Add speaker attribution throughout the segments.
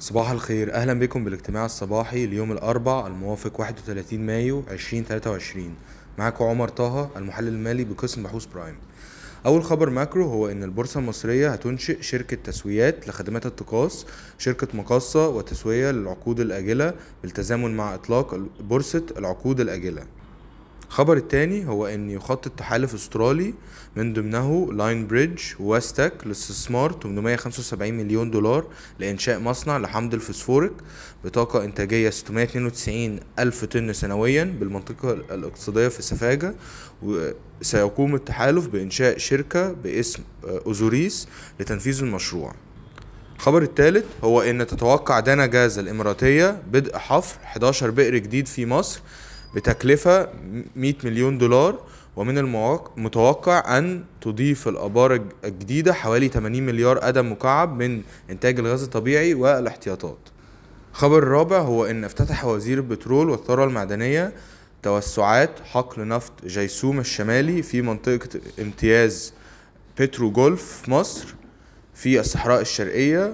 Speaker 1: صباح الخير. أهلا بكم بالاجتماع الصباحي ليوم الأربع الموافق 31 مايو 2023 معاكم عمر طه المحلل المالي بقسم بحوث Prime. أول خبر macro هو إن البورصة المصرية هتنشئ شركة تسويات لخدمات التقاص شركة مقاصة وتسوية للعقود الآجلة بالتزامن مع إطلاق بورصة العقود الآجلة. الخبر التاني هو إن يخطط تحالف أسترالي من ضمنه لاين بريدج وواستك لاستثمار 875 مليون دولار لإنشاء مصنع لحمض الفسفوريك بطاقة إنتاجية 692 ألف طن سنويا بالمنطقة الاقتصادية في سفاجة وسيقوم التحالف بإنشاء شركة باسم أوزوريس لتنفيذ المشروع. الخبر الثالث هو إن تتوقع دانا جاز الإماراتية بدء حفر 11 بئر جديد في مصر بتكلفة 100 مليون دولار ومن المتوقع أن تضيف الآبار الجديدة حوالي 80 مليار قدم مكعب من إنتاج الغاز الطبيعي والاحتياطات. الخبر الرابع هو أن افتتح وزير البترول والثروة المعدنية توسعات حقل نفط جيسوم الشمالي في منطقة امتياز بترو جولف مصر في الصحراء الشرقية.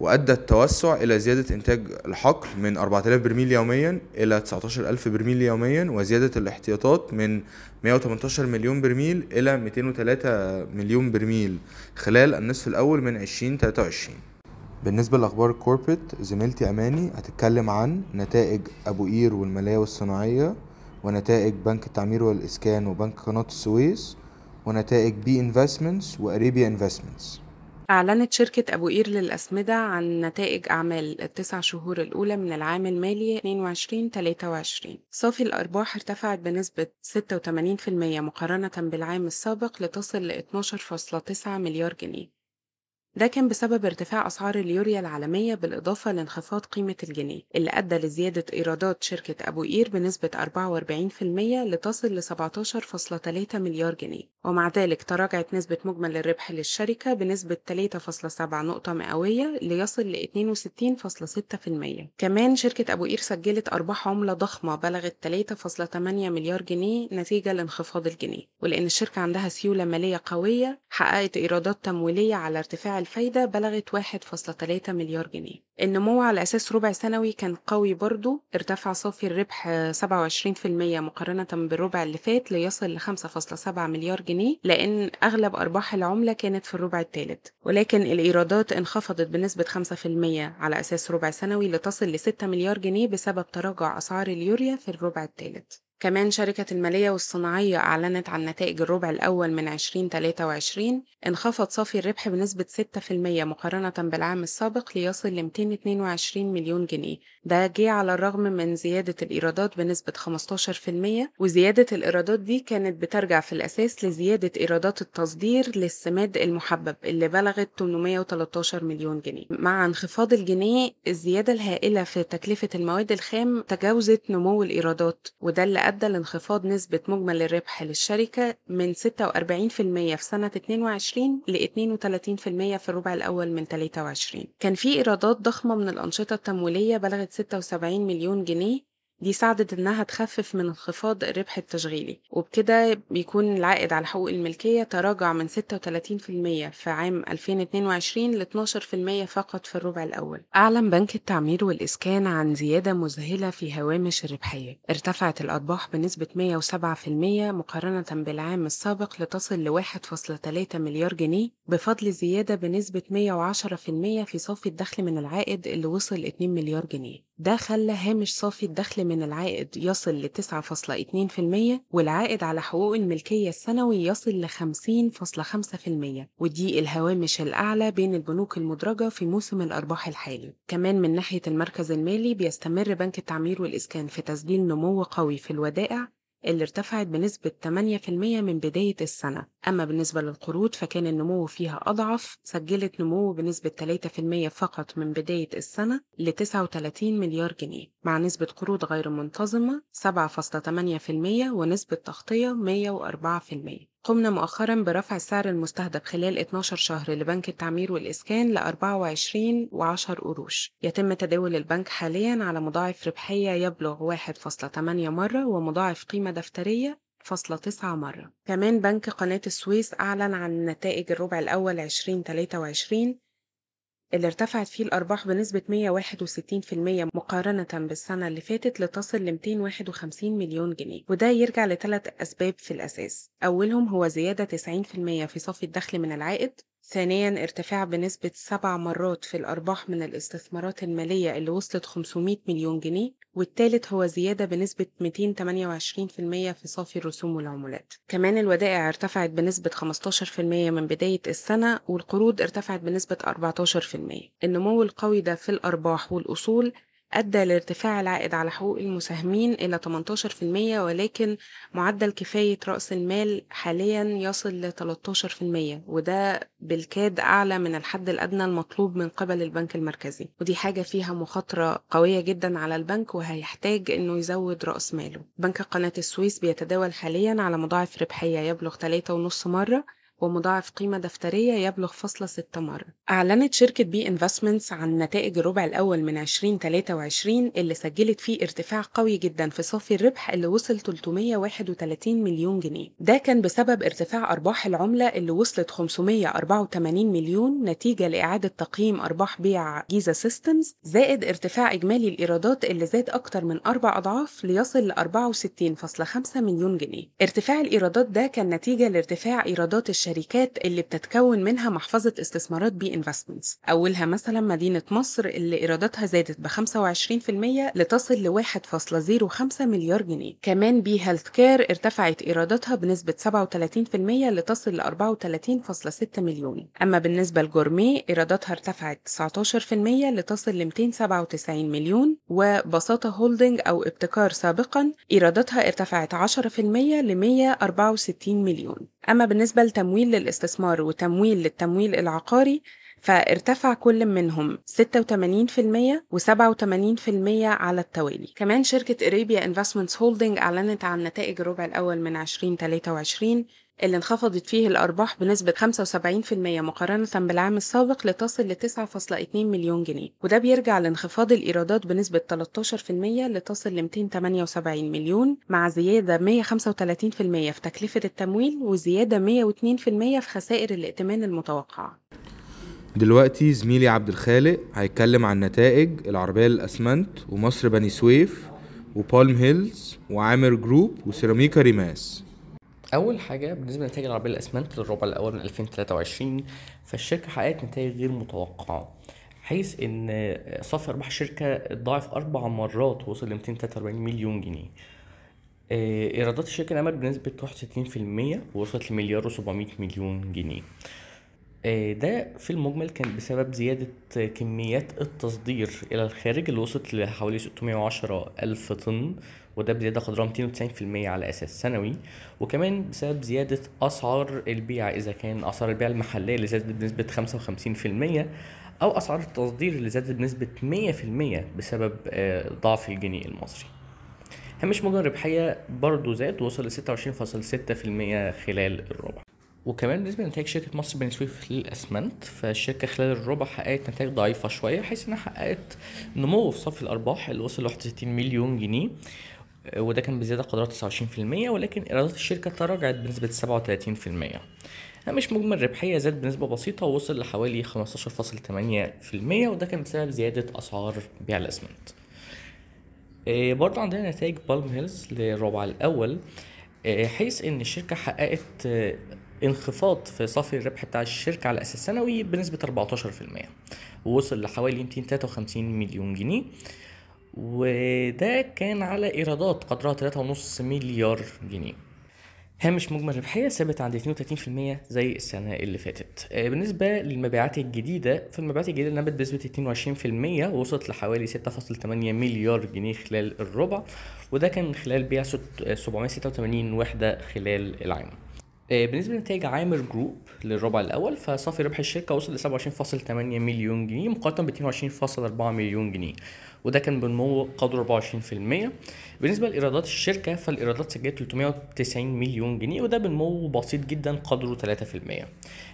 Speaker 1: وأدى التوسع إلى زيادة إنتاج الحقل من 4000 برميل يوميا إلى 19000 برميل يوميا وزيادة الاحتياطات من 118 مليون برميل إلى 203 مليون برميل خلال النصف الأول من 2023 بالنسبة لأخبار ال corporate زميلتي أماني هتتكلم عن نتائج أبو قير والمالية والصناعية ونتائج بنك التعمير والإسكان وبنك قناة السويس ونتائج B Investments و Arabia Investments
Speaker 2: أعلنت شركة أبو قير للأسمدة عن نتائج أعمال التسع شهور الأولى من العام المالي 22-23 صافي الأرباح ارتفعت بنسبة 86% مقارنة بالعام السابق لتصل ل 12.9 مليار جنيه. ده كان بسبب ارتفاع أسعار اليوريا العالمية بالإضافة لانخفاض قيمة الجنيه اللي أدى لزيادة إيرادات شركة أبو قير بنسبة 44% لتصل ل 17.3 مليار جنيه. ومع ذلك تراجعت نسبة مجمل الربح للشركة بنسبة 3.7 نقطة مئوية ليصل ل 62.6% كمان شركة أبو قير سجلت أرباح عملة ضخمة بلغت 3.8 مليار جنيه نتيجة لانخفاض الجنيه ولأن الشركة عندها سيولة مالية قوية حققت إيرادات تمويلية على ارتفاع الفايدة بلغت 1.3 مليار جنيه. النمو على أساس ربع سنوي كان قوي برضو ارتفع صافي الربح 27% مقارنة بالربع اللي فات ليصل ل 5.7 مليار جنيه لأن أغلب أرباح العملة كانت في الربع الثالث ولكن الإيرادات انخفضت بنسبة 5% على أساس ربع سنوي لتصل ل 6 مليار جنيه بسبب تراجع أسعار اليوريا في الربع الثالث كمان شركة المالية والصناعية أعلنت عن نتائج الربع الأول من 2023 انخفض صافي الربح بنسبة 6% مقارنة بالعام السابق ليصل ل 222 مليون جنيه. ده جه على الرغم من زيادة الإيرادات بنسبة 15% وزيادة الإيرادات دي كانت بترجع في الأساس لزيادة إيرادات التصدير للسماد المحبب اللي بلغت 813 مليون جنيه. مع انخفاض الجنيه الزيادة الهائلة في تكلفة المواد الخام تجاوزت نمو الإيرادات وده اللي أدى لانخفاض نسبة مجمل الربح للشركة من 46% في سنة 22 ل 32% في الربع الأول من 23 كان في إيرادات ضخمة من الأنشطة التمويلية بلغت 76 مليون جنيه دي ساعدت إنها تخفف من انخفاض الربح التشغيلي وبكده بيكون العائد على حقوق الملكية تراجع من 36% في عام 2022 ل 12% فقط في الربع الأول. أعلن بنك التعمير والإسكان عن زيادة مذهلة في هوامش الربحية. ارتفعت الأرباح بنسبة 107% مقارنة بالعام السابق لتصل ل 1.3 مليار جنيه بفضل زيادة بنسبة 110% في صافي الدخل من العائد اللي وصل 2 مليار جنيه. ده خلى هامش صافي الدخل من العائد يصل ل 9.2% والعائد على حقوق الملكية السنوي يصل ل 50.5% ودي الهوامش الأعلى بين البنوك المدرجة في موسم الأرباح الحالي. كمان من ناحية المركز المالي بيستمر بنك التعمير والإسكان في تسجيل نمو قوي في الودائع اللي ارتفعت بنسبة 8% من بداية السنة. أما بالنسبة للقروض فكان النمو فيها أضعف سجلت نمو بنسبة 3% فقط من بداية السنة ل 39 مليار جنيه مع نسبة قروض غير منتظمة 7.8% ونسبة تغطية 104% قمنا مؤخرا برفع السعر المستهدف خلال 12 شهر لبنك التعمير والإسكان ل 24 و10 قروش. يتم تداول البنك حاليا على مضاعف ربحية يبلغ 1.8 مرة ومضاعف قيمة دفترية فاصلة تسعة مرة. كمان بنك قناة السويس أعلن عن نتائج الربع الأول 2023 اللي ارتفعت فيه الأرباح بنسبة 161% مقارنة بالسنة اللي فاتت لتصل ل 251 مليون جنيه وده يرجع لثلاث أسباب في الأساس. أولهم هو زيادة 90% في صافي الدخل من العائد ثانيا ارتفاع بنسبة سبع مرات في الأرباح من الاستثمارات المالية اللي وصلت 500 مليون جنيه والثالث هو زيادة بنسبة 228% في صافي الرسوم والعمولات. كمان الودائع ارتفعت بنسبة 15% من بداية السنة والقروض ارتفعت بنسبة 14% النمو القوي ده في الأرباح والأصول أدى لارتفاع العائد على حقوق المساهمين إلى 18% ولكن معدل كفاية رأس المال حاليا يصل ل 13% وده بالكاد أعلى من الحد الأدنى المطلوب من قبل البنك المركزي. ودي حاجة فيها مخاطرة قوية جدا على البنك وهيحتاج إنه يزود رأس ماله. بنك قناة السويس بيتداول حاليا على مضاعف ربحية يبلغ 3.5 مرة ومضاعف قيمة دفترية يبلغ فاصلة ستة مرة. أعلنت شركة B Investments عن نتائج الربع الأول من 2023 اللي سجلت فيه ارتفاع قوي جدا في صافي الربح اللي وصل 331 مليون جنيه. ده كان بسبب ارتفاع أرباح العملة اللي وصلت 584 مليون نتيجة لإعادة تقييم أرباح بيع Giza Systems زائد ارتفاع إجمالي الإيرادات اللي زاد أكتر من أربع أضعاف ليصل ل 64.5 مليون جنيه. ارتفاع الإيرادات ده كان نتيجة لارتفاع إيرادات الشركات اللي بتتكون منها محفظة استثمارات B Investments. أولها مثلا مدينة مصر اللي إيراداتها زادت ب 25% لتصل ل 1.05 مليار جنيه. كمان B Healthcare ارتفعت إيراداتها بنسبة 37% لتصل ل 34.6 مليون. أما بالنسبة ل Gourmet إيراداتها ارتفعت 19% لتصل ل 297 مليون. وبساطة Holding أو ابتكار سابقا إيراداتها ارتفعت 10% ل 164 مليون. أما بالنسبة لتمويل للاستثمار وتمويل للتمويل العقاري فارتفع كل منهم 86% و87% على التوالي. كمان شركة Arabia Investments Holding أعلنت عن نتائج الربع الأول من 2023 اللي انخفضت فيه الأرباح بنسبة 75% مقارنة بالعام السابق لتصل ل 9.2 مليون جنيه وده بيرجع لانخفاض الإيرادات بنسبة 13% لتصل ل 278 مليون مع زيادة 135% في تكلفة التمويل وزيادة 102% في خسائر الائتمان المتوقعة.
Speaker 1: دلوقتي زميلي عبد الخالق هيتكلم عن نتائج العربية للأسمنت ومصر بني سويف و Palm Hills وعامر Group وسيراميكا ريماس.
Speaker 3: أول حاجة بالنسبة لنتائج العربية الأسمنت للربع الأول من 2023 فالشركة حققت نتائج غير متوقعة حيث إن صافي أرباح الشركة اتضاعف أربع مرات وصل ل 243 مليون جنيه. آه، إيرادات الشركة نمت بنسبة 61% ووصلت لمليار و700 مليون جنيه. ده في المجمل كان بسبب زيادة كميات التصدير إلى الخارج اللي وصلت لحوالي 610 ألف طن وده بزيادة قدرها 290% على أساس سنوي. وكمان بسبب زيادة أسعار البيع إذا كان أسعار البيع المحلية اللي زادت بنسبة 55% أو أسعار التصدير اللي زادت بنسبة 100% بسبب آه، ضعف الجنيه المصري. هامش مجمل الربحية برضه زاد وصل ل 26.6% خلال الربع. وكمان بالنسبة لنتائج شركة مصر بني سويف للأسمنت فالشركة خلال الربع حققت نتائج ضعيفة شوية حيث إنها حققت نمو في صافي الأرباح اللي وصل ل 61 مليون جنيه وده كان بزيادة قدرها 29% ولكن إيرادات الشركة تراجعت بنسبة 37% هامش مجمل ربحية زاد بنسبة بسيطة ووصل لحوالي 15.8% وده كان بسبب زيادة أسعار بيع الأسمنت. آه، برضه عندنا نتائج Palm Hills للربع الأول آه، حيث إن الشركة حققت آه، انخفاض في صافي الربح بتاع الشركة على أساس سنوي بنسبة 14% ووصل لحوالي 253 مليون جنيه. وده كان على إيرادات قدرها 3.5 مليار جنيه. هامش مجمل ربحية ثابت عند 32% زي السنة اللي فاتت. آه، بالنسبة للمبيعات الجديدة فالمبيعات الجديدة نمت بنسبة 22% ووصلت لحوالي 6.8 مليار جنيه خلال الربع. وده كان خلال بيع ست- آه، 786 وحدة خلال العام. بالنسبة لنتائج عامر جروب للربع الأول فصافي ربح الشركة وصل ل 27.8 مليون جنيه مقارنة ب 22.4 مليون جنيه وده كان بنمو قدره 24% بالنسبة لإيرادات الشركة فالإيرادات سجلت 390 مليون جنيه وده بنمو بسيط جدا قدره 3%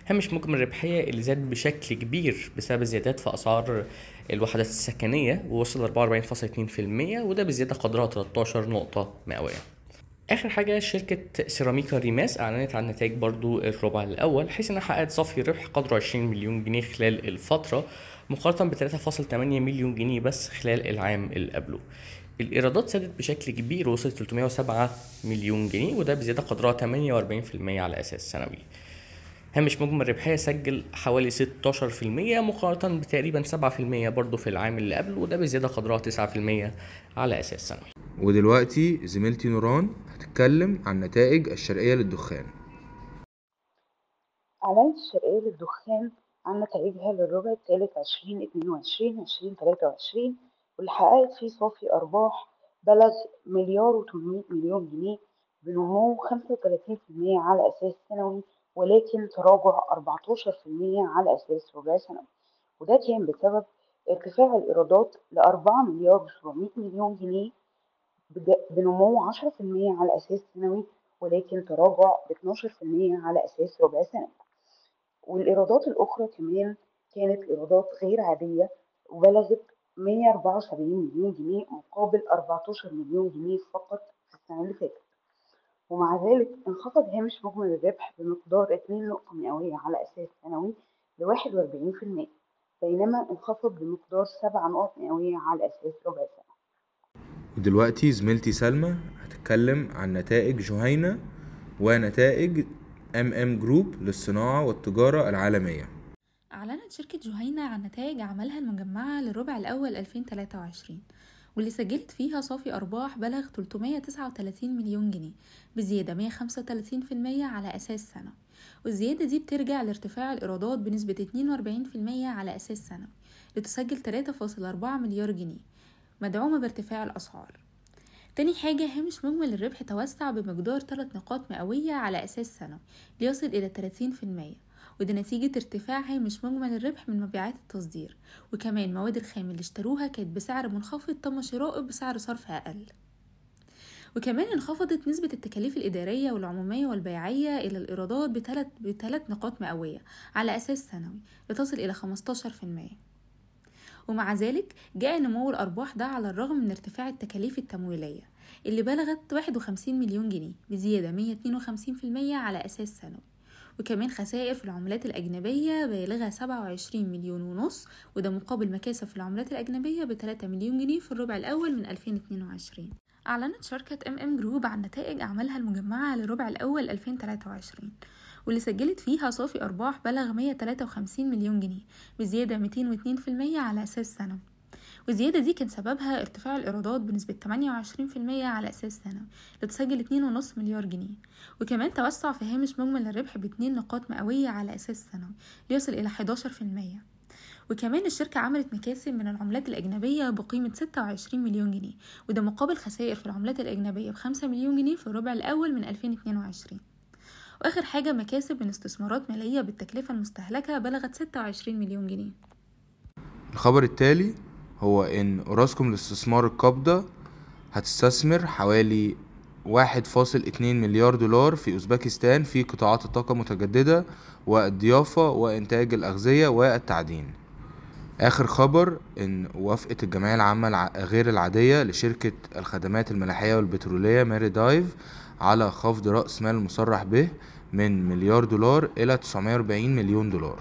Speaker 3: هامش مجمل الربحية اللي زاد بشكل كبير بسبب الزيادات في أسعار الوحدات السكنية ووصل 44.2% وده بزيادة قدرها 13 نقطة مئوية. آخر حاجة شركة سيراميكا ريماس أعلنت عن نتائج برضو الربع الأول حيث انها حققت صافي ربح قدره 20 مليون جنيه خلال الفترة مقارنة ب 3.8 مليون جنيه بس خلال العام اللي قبله. الإيرادات زادت بشكل كبير وصلت 307 مليون جنيه وده بزيادة قدرها 48% على أساس سنوي. هامش مجمل الربحية سجل حوالي 16% مقارنة بتقريبا 7% برضه في العام اللي قبله وده بزيادة قدرها 9% على أساس سنوي.
Speaker 1: ودلوقتي زميلتي نوران هتتكلم عن نتائج الشرقية للدخان.
Speaker 4: أعلنت الشرقية للدخان عن نتائجها للربع الثالث عشرين اتنين وعشرين عشرين تلاتة وعشرين واللي حققت فيه صافي أرباح بلغ مليار وتمنمية مليون جنيه بنمو خمسة وتلاتين في المية على أساس سنوي ولكن تراجع أربعتاشر في المية على أساس ربع سنوي وده كان بسبب ارتفاع الإيرادات لأربعة مليار وسبعمية مليون جنيه بنمو عشرة في المية على أساس سنوي ولكن تراجع في المية على أساس ربع سنوي والإيرادات الأخرى كمان كانت إيرادات غير عادية وبلغت 174 مليون جنيه مقابل 14 مليون جنيه فقط في السنة اللي فاتت. ومع ذلك انخفض هامش مجمل الربح بمقدار 2 نقطة مئوية على أساس سنوي ل 41% بينما انخفض بمقدار 7 نقط مئوية على أساس ربع سنة.
Speaker 1: ودلوقتي زميلتي سلمى هتتكلم عن نتائج جهينة ونتائج MM Group للصناعة والتجارة العالمية.
Speaker 5: أعلنت شركة جهينة عن نتائج أعمالها المجمعة للربع الأول 2023 واللي سجلت فيها صافي أرباح بلغ 339 مليون جنيه بزيادة 135% على أساس سنة والزيادة دي بترجع لارتفاع الإيرادات بنسبة 42% على أساس سنوي لتسجل 3.4 مليار جنيه. مدعومة بارتفاع الأسعار. تاني حاجة هامش مجمل الربح توسع بمقدار 3 نقاط مئوية على أساس سنوي ليصل إلى 30% وده نتيجة ارتفاع هامش مجمل الربح من مبيعات التصدير وكمان المواد الخام اللي اشتروها كانت بسعر منخفض تم شرائه بسعر صرف أقل. وكمان انخفضت نسبة التكاليف الإدارية والعمومية والبيعية إلى الإيرادات بثلاث نقاط مئوية على أساس سنوي لتصل إلى 15% ومع ذلك جاء نمو الأرباح ده على الرغم من ارتفاع التكاليف التمويلية اللي بلغت 51 مليون جنيه بزيادة 152% على أساس سنوي. وكمان خسائر في العملات الأجنبية بالغة 27 مليون ونص وده مقابل مكاسب في العملات الأجنبية ب 3 مليون جنيه في الربع الأول من 2022 أعلنت شركة MM Group عن نتائج أعمالها المجمعة للربع الأول 2023 واللي سجلت فيها صافي أرباح بلغ 153 مليون جنيه بزيادة 202% على أساس سنوي والزيادة دي كان سببها ارتفاع الإيرادات بنسبة 28% على أساس سنوي لتسجل 2.5 مليار جنيه. وكمان توسع في هامش مجمل الربح باتنين نقاط مئوية على أساس سنوي ليصل إلى 11% وكمان الشركة عملت مكاسب من العملات الأجنبية بقيمة 26 مليون جنيه وده مقابل خسائر في العملات الأجنبية بخمسة مليون جنيه في الربع الأول من 2022 وآخر حاجة مكاسب من استثمارات مالية بالتكلفة المستهلكة بلغت 26 مليون جنيه.
Speaker 1: الخبر التالي هو إن أوراسكوم للاستثمار القابضة هتستثمر حوالي واحد فاصل اتنين مليار دولار في أوزبكستان في قطاعات الطاقة المتجددة والضيافة وإنتاج الأغذية والتعدين. آخر خبر إن وافقت الجمعية العامة الع- غير العادية لشركة الخدمات الملاحية والبترولية Maridive على خفض رأس مال المصرح به من مليار دولار إلى 940 مليون دولار.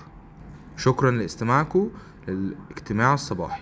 Speaker 1: شكرا لاستماعكم للاجتماع الصباحي.